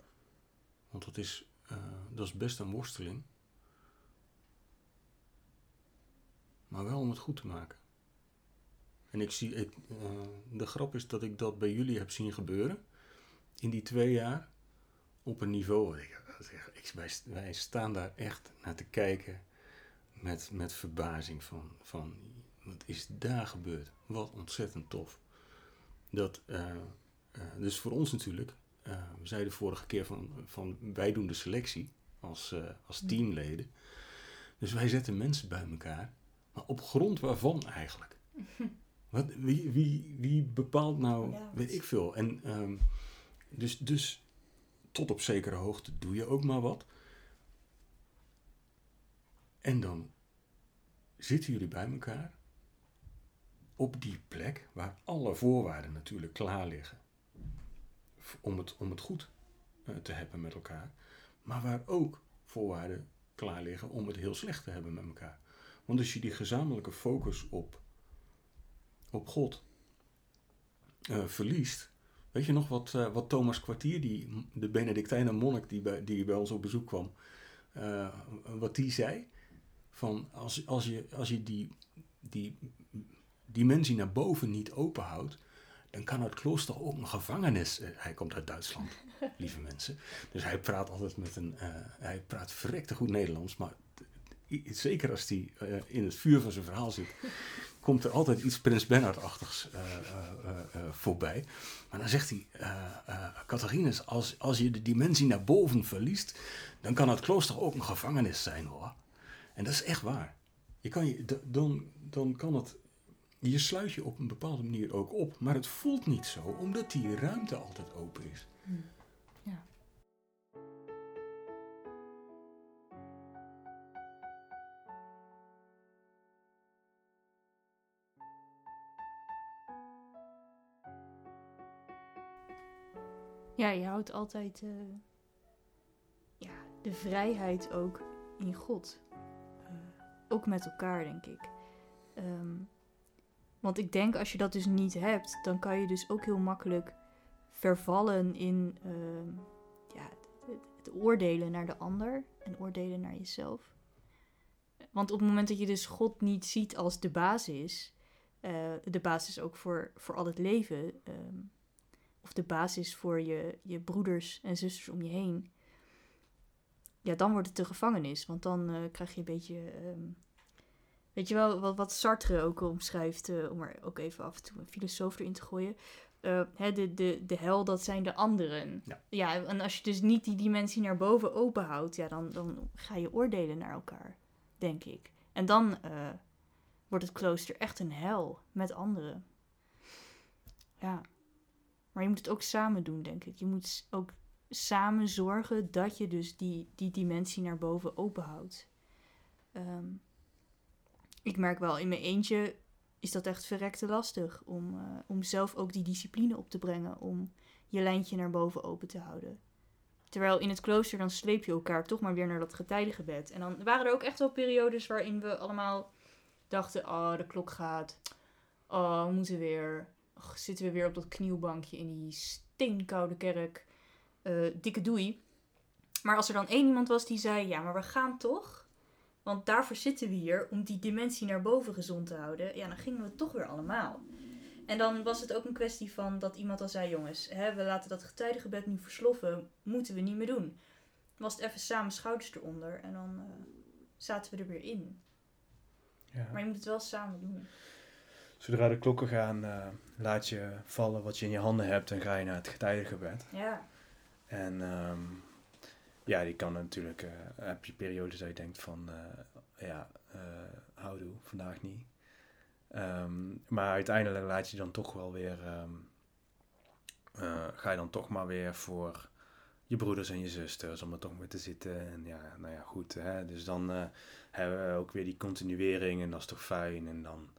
Want dat is, eh, dat is best een worsteling. Maar wel om het goed te maken. En ik zie, ik, de grap is dat ik dat bij jullie heb zien gebeuren. In die twee jaar. Op een niveau. Ik, ik, wij, wij staan daar echt naar te kijken. Met, met verbazing van, van. Wat is daar gebeurd? Wat ontzettend tof. Dat, eh, eh, dus voor ons natuurlijk. eh, we zeiden vorige keer van, van wij doen de selectie als, als teamleden. Dus wij zetten mensen bij elkaar. Maar op grond waarvan eigenlijk? [laughs] Wat, wie, wie, wie bepaalt nou, Ja, weet ik veel. En ehm, dus, dus tot op zekere hoogte doe je ook maar wat. En dan zitten jullie bij elkaar op die plek waar alle voorwaarden natuurlijk klaar liggen. Om het, om het goed eh, te hebben met elkaar. Maar waar ook voorwaarden klaar liggen om het heel slecht te hebben met elkaar. Want als je die gezamenlijke focus op, op God eh, verliest. Weet je nog wat, eh, wat Thomas Kwartier, die, de Benedictijner monnik die bij, die bij ons op bezoek kwam, eh, wat die zei? Van als, als je, als je die, die dimensie naar boven niet openhoudt, dan kan het klooster ook een gevangenis. eh, hij komt uit Duitsland, [laughs] lieve mensen. Dus hij praat altijd met een. hij praat verrekte goed Nederlands, maar zeker als hij in het vuur van zijn verhaal zit, komt er altijd iets Prins Bernhard-achtigs eh, eh, eh, voorbij. Maar dan zegt hij: Catharinus, als, als je de dimensie naar boven verliest, dan kan het klooster ook een gevangenis zijn hoor. En dat is echt waar. Je kan je, dan, dan kan het. Je sluit je op een bepaalde manier ook op, maar het voelt niet zo, omdat die ruimte altijd open is. Ja. Ja, je houdt altijd eh, ja, de vrijheid ook in God. Eh, ook met elkaar, denk ik. Ehm, want ik denk als je dat dus niet hebt, dan kan je dus ook heel makkelijk vervallen in ehm, ja, het, oordelen naar de ander en oordelen naar jezelf. Want op het moment dat je dus God niet ziet als de basis, eh, de basis ook voor, voor al het leven, ehm, of de basis voor je, je broeders en zusters om je heen, ja, dan wordt het de gevangenis. Want dan eh, krijg je een beetje. ehm, weet je wel, wat, wat Sartre ook omschrijft, eh, om er ook even af en toe een filosoof erin te gooien. eh, hè, de, de, de hel, dat zijn de anderen. Ja. en als je dus niet die dimensie naar boven openhoudt, ja, dan, dan ga je oordelen naar elkaar, denk ik. En dan wordt het klooster echt een hel met anderen. Ja. Maar je moet het ook samen doen, denk ik. Je moet ook samen zorgen dat je dus die, die dimensie naar boven openhoudt. Ehm, ik merk wel, in mijn eentje is dat echt verrekte lastig. Om, eh, om zelf ook die discipline op te brengen. Om je lijntje naar boven open te houden. Terwijl in het klooster dan sleep je elkaar toch maar weer naar dat getijdengebed. En dan waren er ook echt wel periodes waarin we allemaal dachten... Oh, de klok gaat. Oh, we moeten weer... Zitten we weer op dat knielbankje in die steenkoude kerk. Eh, dikke doei. Maar als er dan één iemand was die zei... Ja, maar we gaan toch? Want daarvoor zitten we hier om die dimensie naar boven gezond te houden. Ja, dan gingen we toch weer allemaal. En dan was het ook een kwestie van dat iemand dan zei: Jongens, hè, we laten dat getijdengebed nu versloffen. Moeten we niet meer doen. Was het even samen schouders eronder en dan eh, zaten we er weer in. Ja. Maar je moet het wel samen doen. Zodra de klokken gaan, eh, laat je vallen wat je in je handen hebt en ga je naar het getijdengebed. Ja, En ehm, ja, die kan natuurlijk, eh, heb je periodes dat je denkt van, eh, ja, houdoe, vandaag niet. Ehm, maar uiteindelijk laat je dan toch wel weer, ehm, eh, ga je dan toch maar weer voor je broeders en je zusters om er toch mee te zitten. En ja, nou ja, goed. Hè? Dus dan hebben we ook weer die continuering en dat is toch fijn. En dan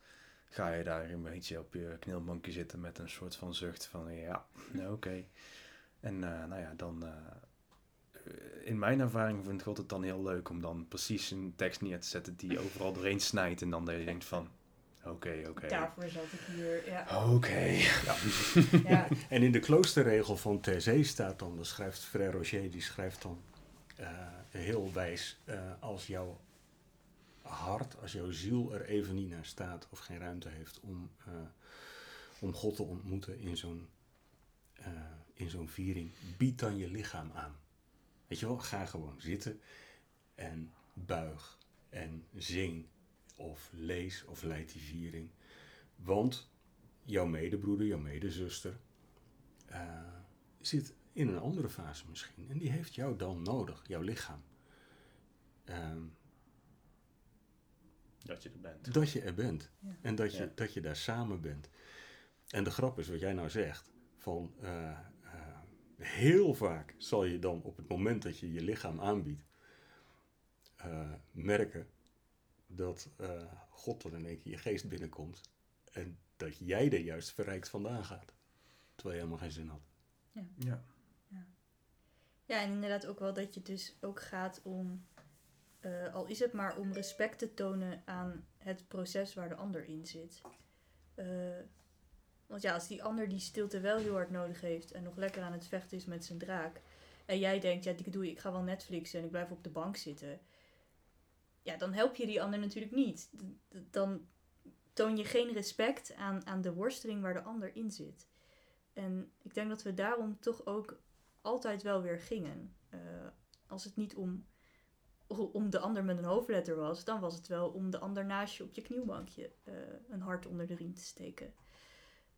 ga je daar een beetje op je knielbankje zitten met een soort van zucht van, ja, [laughs] nou, oké. En eh, nou ja, dan... eh, in mijn ervaring vindt God het dan heel leuk om dan precies een tekst neer te zetten die [laughs] overal doorheen snijdt. En dan dat je denkt van, oké, oké. daarvoor zat ik hier. Ja. Oké. Ja. [laughs] ja. En in de kloosterregel van Thésée staat dan, dan schrijft Frère Roger, die schrijft dan eh, heel wijs, eh, als jouw hart, als jouw ziel er even niet naar staat of geen ruimte heeft om, eh, om God te ontmoeten in zo'n eh, in zo'n viering, bied dan je lichaam aan. Weet je wel, ga gewoon zitten en buig en zing of lees of leid die viering. Want jouw medebroeder, jouw medezuster, eh, zit in een andere fase misschien. En die heeft jou dan nodig, jouw lichaam. Dat je er bent. dat je er bent. Ja. En dat je, Ja. dat je daar samen bent. En de grap is wat jij nou zegt. Van eh, eh, heel vaak zal je dan op het moment dat je je lichaam aanbiedt. eh, merken dat eh, God dan in één keer je geest binnenkomt. En dat jij er juist verrijkt vandaan gaat. Terwijl je helemaal geen zin had. Ja. Ja, en inderdaad ook wel dat je dus ook gaat om, eh, al is het maar om respect te tonen aan het proces waar de ander in zit. Eh, want ja, als die ander die stilte wel heel hard nodig heeft en nog lekker aan het vechten is met zijn draak. En jij denkt, ja, die doe ik, ga wel Netflixen en ik blijf op de bank zitten. Ja, dan help je die ander natuurlijk niet. Dan toon je geen respect aan, aan de worsteling waar de ander in zit. En ik denk dat we daarom toch ook altijd wel weer gingen. Eh, als het niet om, om de ander met een hoofdletter was, dan was het wel om de ander naast je op je knielbankje eh, een hart onder de riem te steken.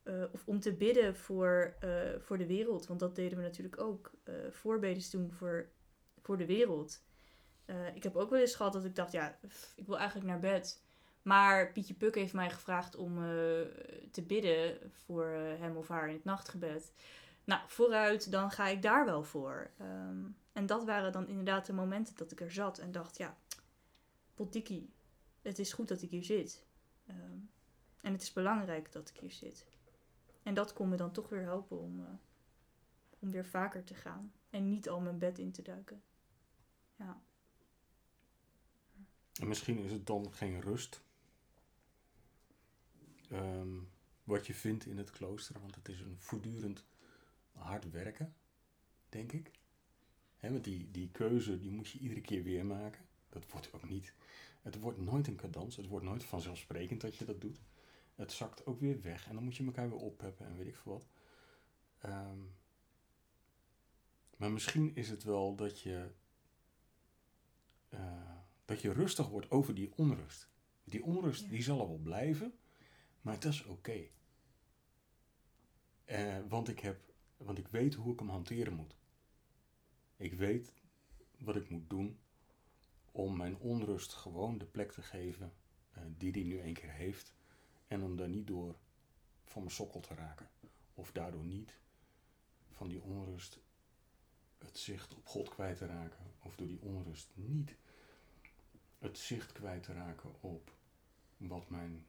Eh, of om te bidden voor, eh, voor de wereld, want dat deden we natuurlijk ook. voorbedes doen voor, voor de wereld. Ik heb ook wel eens gehad dat ik dacht, ja, ik wil eigenlijk naar bed. Maar Pietje Puk heeft mij gevraagd om te bidden voor hem of haar in het nachtgebed. Nou, vooruit, dan ga ik daar wel voor. Ehm, en dat waren dan inderdaad de momenten dat ik er zat en dacht, ja, potdikkie, het is goed dat ik hier zit. Ehm, en het is belangrijk dat ik hier zit. En dat kon me dan toch weer helpen om, eh, om weer vaker te gaan. En niet al mijn bed in te duiken. Ja. En misschien is het dan geen rust. Ehm, wat je vindt in het klooster, want het is een voortdurend hard werken, denk ik. Want die, die keuze die moet je iedere keer weer maken. Dat wordt ook niet. Het wordt nooit een cadans. Het wordt nooit vanzelfsprekend dat je dat doet. Het zakt ook weer weg en dan moet je elkaar weer opheppen en weet ik veel wat. Ehm, maar misschien is het wel dat je eh, dat je rustig wordt over die onrust. Die onrust Ja. die zal er wel blijven, maar dat is oké. Eh, want, ik heb, want ik weet hoe ik hem hanteren moet. Ik weet wat ik moet doen om mijn onrust gewoon de plek te geven eh, die die nu een keer heeft. En om daar niet door van mijn sokkel te raken. Of daardoor niet van die onrust het zicht op God kwijt te raken. Of door die onrust niet het zicht kwijt te raken op wat mijn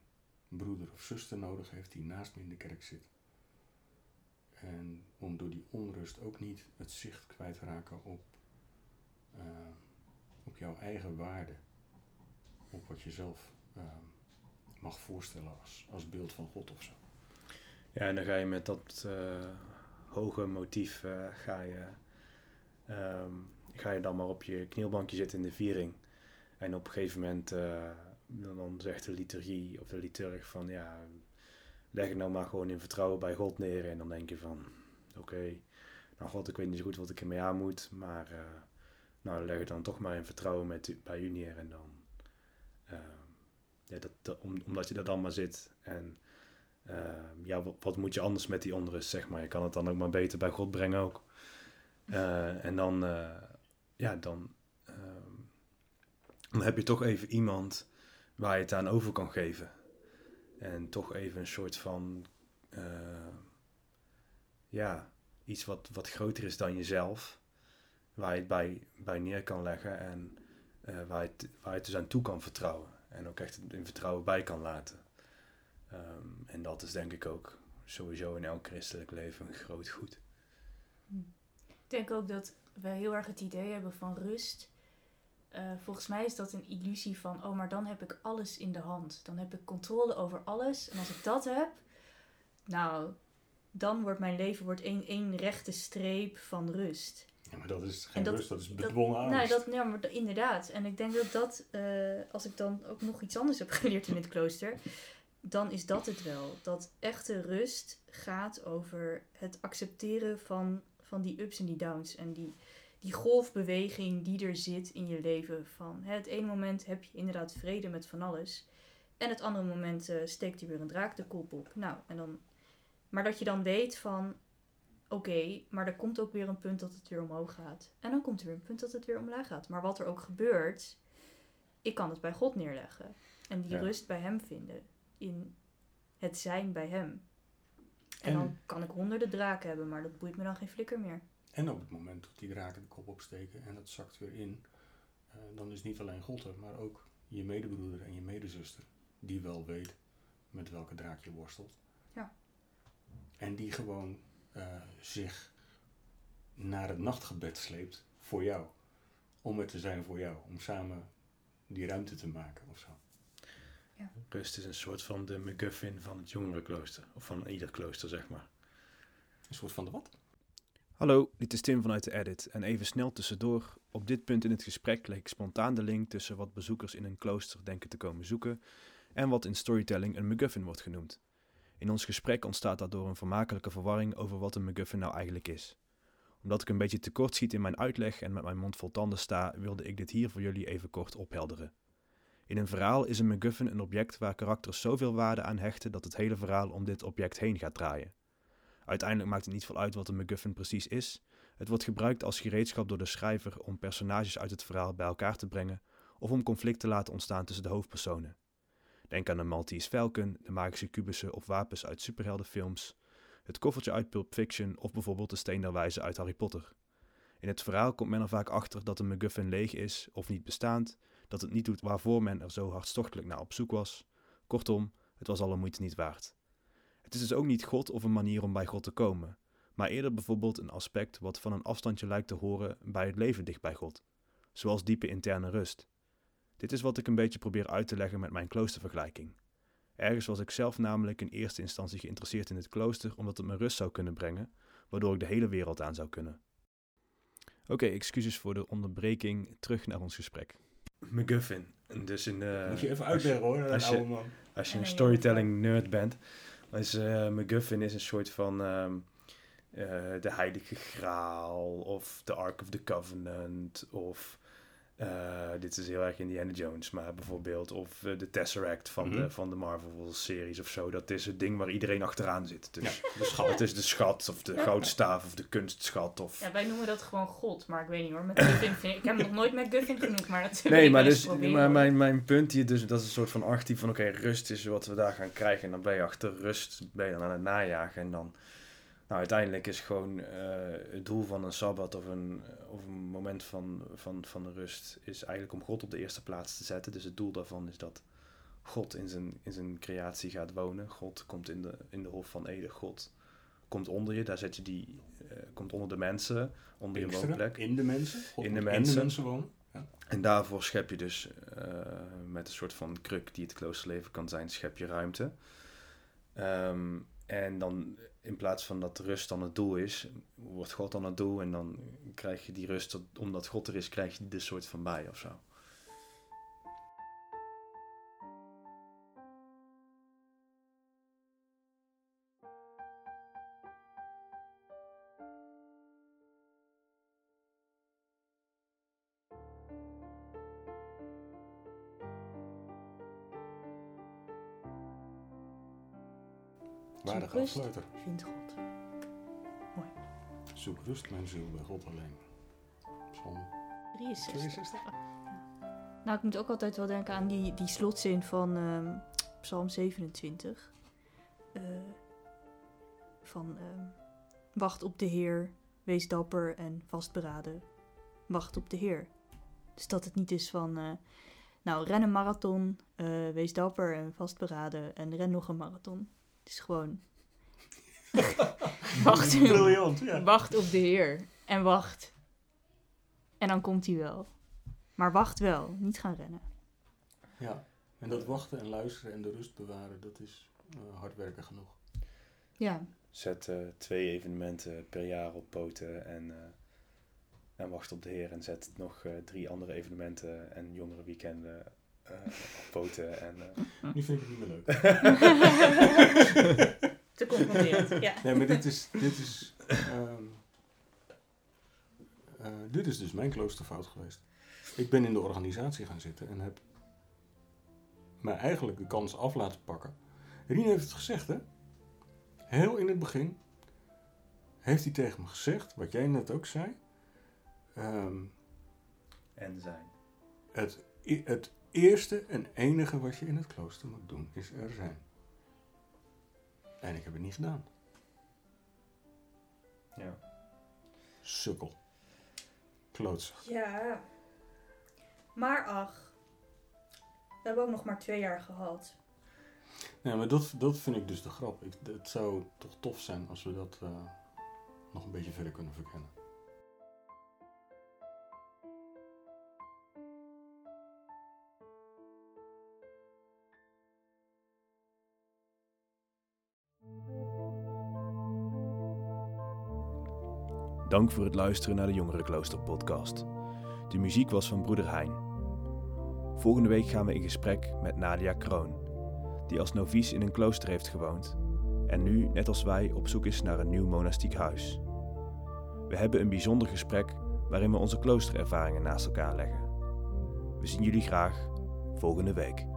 broeder of zuster nodig heeft die naast me in de kerk zit. En om door die onrust ook niet het zicht kwijt te raken op, eh, op jouw eigen waarde. Op wat je zelf eh, mag voorstellen als, als beeld van God of zo. Ja, en dan ga je met dat eh, hoge motief ga, je, ehm, ga je dan maar op je knielbankje zitten in de viering. En op een gegeven moment dan, dan zegt de liturgie of de liturg van ja, leg het nou maar gewoon in vertrouwen bij God neer. En dan denk je van oké, nou God, ik weet niet zo goed wat ik ermee aan moet, maar eh, nou leg het dan toch maar in vertrouwen met, bij u neer. En dan, eh, ja, dat, dat- om, omdat je daar dan maar zit en Ehm, ja, wat, wat moet je anders met die onrust, zeg maar. Je kan het dan ook maar beter bij God brengen ook. Eh, en dan, eh, ja, dan, ehm, dan heb je toch even iemand waar je het aan over kan geven. En toch even een soort van, eh, ja, iets wat, wat groter is dan jezelf. Waar je het bij, bij neer kan leggen en eh, waar, je het, waar je het dus aan toe kan vertrouwen. En ook echt in vertrouwen bij kan laten. Ehm, en dat is denk ik ook sowieso in elk christelijk leven een groot goed. Ik denk ook dat we heel erg het idee hebben van rust. Eh, volgens mij is dat een illusie van, oh, maar dan heb ik alles in de hand. Dan heb ik controle over alles. En als ik dat heb, nou, dan wordt mijn leven wordt één, één rechte streep van rust. Ja, maar dat is geen En dat- rust, dat is dat- bedwongen angst. Nou, dat, ja, maar dat- inderdaad. En ik denk dat dat, eh, als ik dan ook nog iets anders heb [laughs] geleerd in het klooster, dan is dat het wel. Dat echte rust gaat over het accepteren van, van die ups en die downs. En die, die golfbeweging die er zit in je leven. Van, hè, het ene moment heb je inderdaad vrede met van alles. En het andere moment eh, steekt je weer een draak de kop op. Nou, en dan, maar dat je dan weet van, oké, maar er komt ook weer een punt dat het weer omhoog gaat. En dan komt er weer een punt dat het weer omlaag gaat. Maar wat er ook gebeurt, ik kan het bij God neerleggen. En die Ja. rust bij hem vinden. In het zijn bij hem. En, En- dan kan ik honderden draken hebben, maar dat boeit me dan geen flikker meer. En op het moment dat die draken de kop opsteken en dat zakt weer in, eh, dan is niet alleen God er, maar ook je medebroeder en je medezuster, die wel weet met welke draak je worstelt. Ja. En die gewoon eh, zich naar het nachtgebed sleept voor jou. Om er te zijn voor jou. Om samen die ruimte te maken of zo. Rust is een soort van de MacGuffin van het jongerenklooster. Of van ieder klooster, zeg maar. Een soort van de wat? Hallo, dit is Tim vanuit de Edit. En even snel tussendoor. Op dit punt in het gesprek leek spontaan de link tussen wat bezoekers in een klooster denken te komen zoeken en wat in storytelling een MacGuffin wordt genoemd. In ons gesprek ontstaat daardoor een vermakelijke verwarring over wat een MacGuffin nou eigenlijk is. Omdat ik een beetje tekort schiet in mijn uitleg en met mijn mond vol tanden sta, wilde ik dit hier voor jullie even kort ophelderen. In een verhaal is een MacGuffin een object waar karakters zoveel waarde aan hechten dat het hele verhaal om dit object heen gaat draaien. Uiteindelijk maakt het niet veel uit wat een MacGuffin precies is. Het wordt gebruikt als gereedschap door de schrijver om personages uit het verhaal bij elkaar te brengen of om conflict te laten ontstaan tussen de hoofdpersonen. Denk aan de Maltese Falcon, de magische kubussen of wapens uit superheldenfilms, het koffertje uit Pulp Fiction of bijvoorbeeld de steen der wijze uit Harry Potter. In het verhaal komt men er vaak achter dat een MacGuffin leeg is of niet bestaand, dat het niet doet waarvoor men er zo hartstochtelijk naar op zoek was. Kortom, het was alle moeite niet waard. Het is dus ook niet God of een manier om bij God te komen, maar eerder bijvoorbeeld een aspect wat van een afstandje lijkt te horen bij het leven dicht bij God, zoals diepe interne rust. Dit is wat ik een beetje probeer uit te leggen met mijn kloostervergelijking. Ergens was ik zelf namelijk in eerste instantie geïnteresseerd in het klooster omdat het me rust zou kunnen brengen, waardoor ik de hele wereld aan zou kunnen. Oké, excuses voor de onderbreking, terug naar ons gesprek. MacGuffin. Dus in de, Moet je even uitleggen hoor, als een je- oude man. Als je En een een storytelling nerd bent, is eh MacGuffin is een soort van ehm, eh, de Heilige Graal of de Ark of the Covenant of eh, dit is heel erg Indiana Jones, maar bijvoorbeeld of eh, de Tesseract van, Mhm. de, van de Marvel series of zo. Dat is het ding waar iedereen achteraan zit. Dus Ja, de schat. het is de schat of de goudstaaf of de kunstschat of Ja, wij noemen dat gewoon God, maar ik weet niet hoor. Met Guffin [coughs] ik, heb hem nog nooit met Guffin genoemd, maar dat [laughs] wil Nee, maar, dus, proberen, maar mijn, mijn punt hier, dus, dat is een soort van archetype van... oké, rust is wat we daar gaan krijgen. En dan ben je achter rust, ben je dan aan het najagen. En dan... Nou, uiteindelijk is gewoon eh, het doel van een Sabbat of een, of een moment van, van, van de rust... is eigenlijk om God op de eerste plaats te zetten. Dus het doel daarvan is dat God in zijn, in zijn creatie gaat wonen. God komt in de, in de Hof van Ede. God komt onder je, daar zet je die... eh, komt onder de mensen, onder je woonplek. in de mensen. God In de mensen. In de mensen wonen. Ja. En daarvoor schep je dus eh, met een soort van kruk die het kloosterleven kan zijn, schep je ruimte. Ehm, en dan in plaats van dat rust dan het doel is, wordt God dan het doel. En dan krijg je die rust, dat- omdat God er is, krijg je er soort van bij of zo. Rust. Vindt God. Zoek rust, mijn ziel, bij God alleen. Psalm 63. 62. Nou, ik moet ook altijd wel denken aan die, die slotzin van ehm, Psalm 27. Eh, van ehm, wacht op de Heer, wees dapper en vastberaden. Wacht op de Heer. Dus dat het niet is van, eh, nou, ren een marathon, eh, wees dapper en vastberaden en ren nog een marathon. Het is gewoon, [laughs] wacht, Briljant, ja. wacht op de Heer en wacht. En dan komt hij wel. Maar wacht wel, niet gaan rennen. ja. En dat wachten en luisteren en de rust bewaren, dat is eh, hard werken genoeg. Ja, Zet eh, twee evenementen per jaar op poten en, eh, en wacht op de Heer. En zet nog eh, drie andere evenementen en jongere weekenden eh, op poten. En, eh, Nu vind ik het niet meer leuk. [laughs] [laughs] ja. Nee, maar dit is, dit is, ehm, eh, dit is dus mijn kloosterfout geweest. Ik ben in de organisatie gaan zitten en heb mij eigenlijk de kans af laten pakken. Rien heeft het gezegd, hè? Heel in het begin heeft hij tegen me gezegd, wat jij net ook zei. ehm, En zijn. het, het eerste en enige wat je in het klooster moet doen, is er zijn. En ik heb het niet gedaan. Ja. Sukkel. Klootzak. Ja. Maar ach. We hebben ook nog maar twee jaar gehad. Nee, maar dat, dat vind ik dus de grap. Ik, het zou toch tof zijn als we dat eh, nog een beetje verder kunnen verkennen. Dank voor het luisteren naar de Jongerenklooster podcast. De muziek was van broeder Hein. Volgende week gaan we in gesprek met Nadia Kroon, die als novice in een klooster heeft gewoond en nu, net als wij, op zoek is naar een nieuw monastiek huis. We hebben een bijzonder gesprek waarin we onze kloosterervaringen naast elkaar leggen. We zien jullie graag volgende week.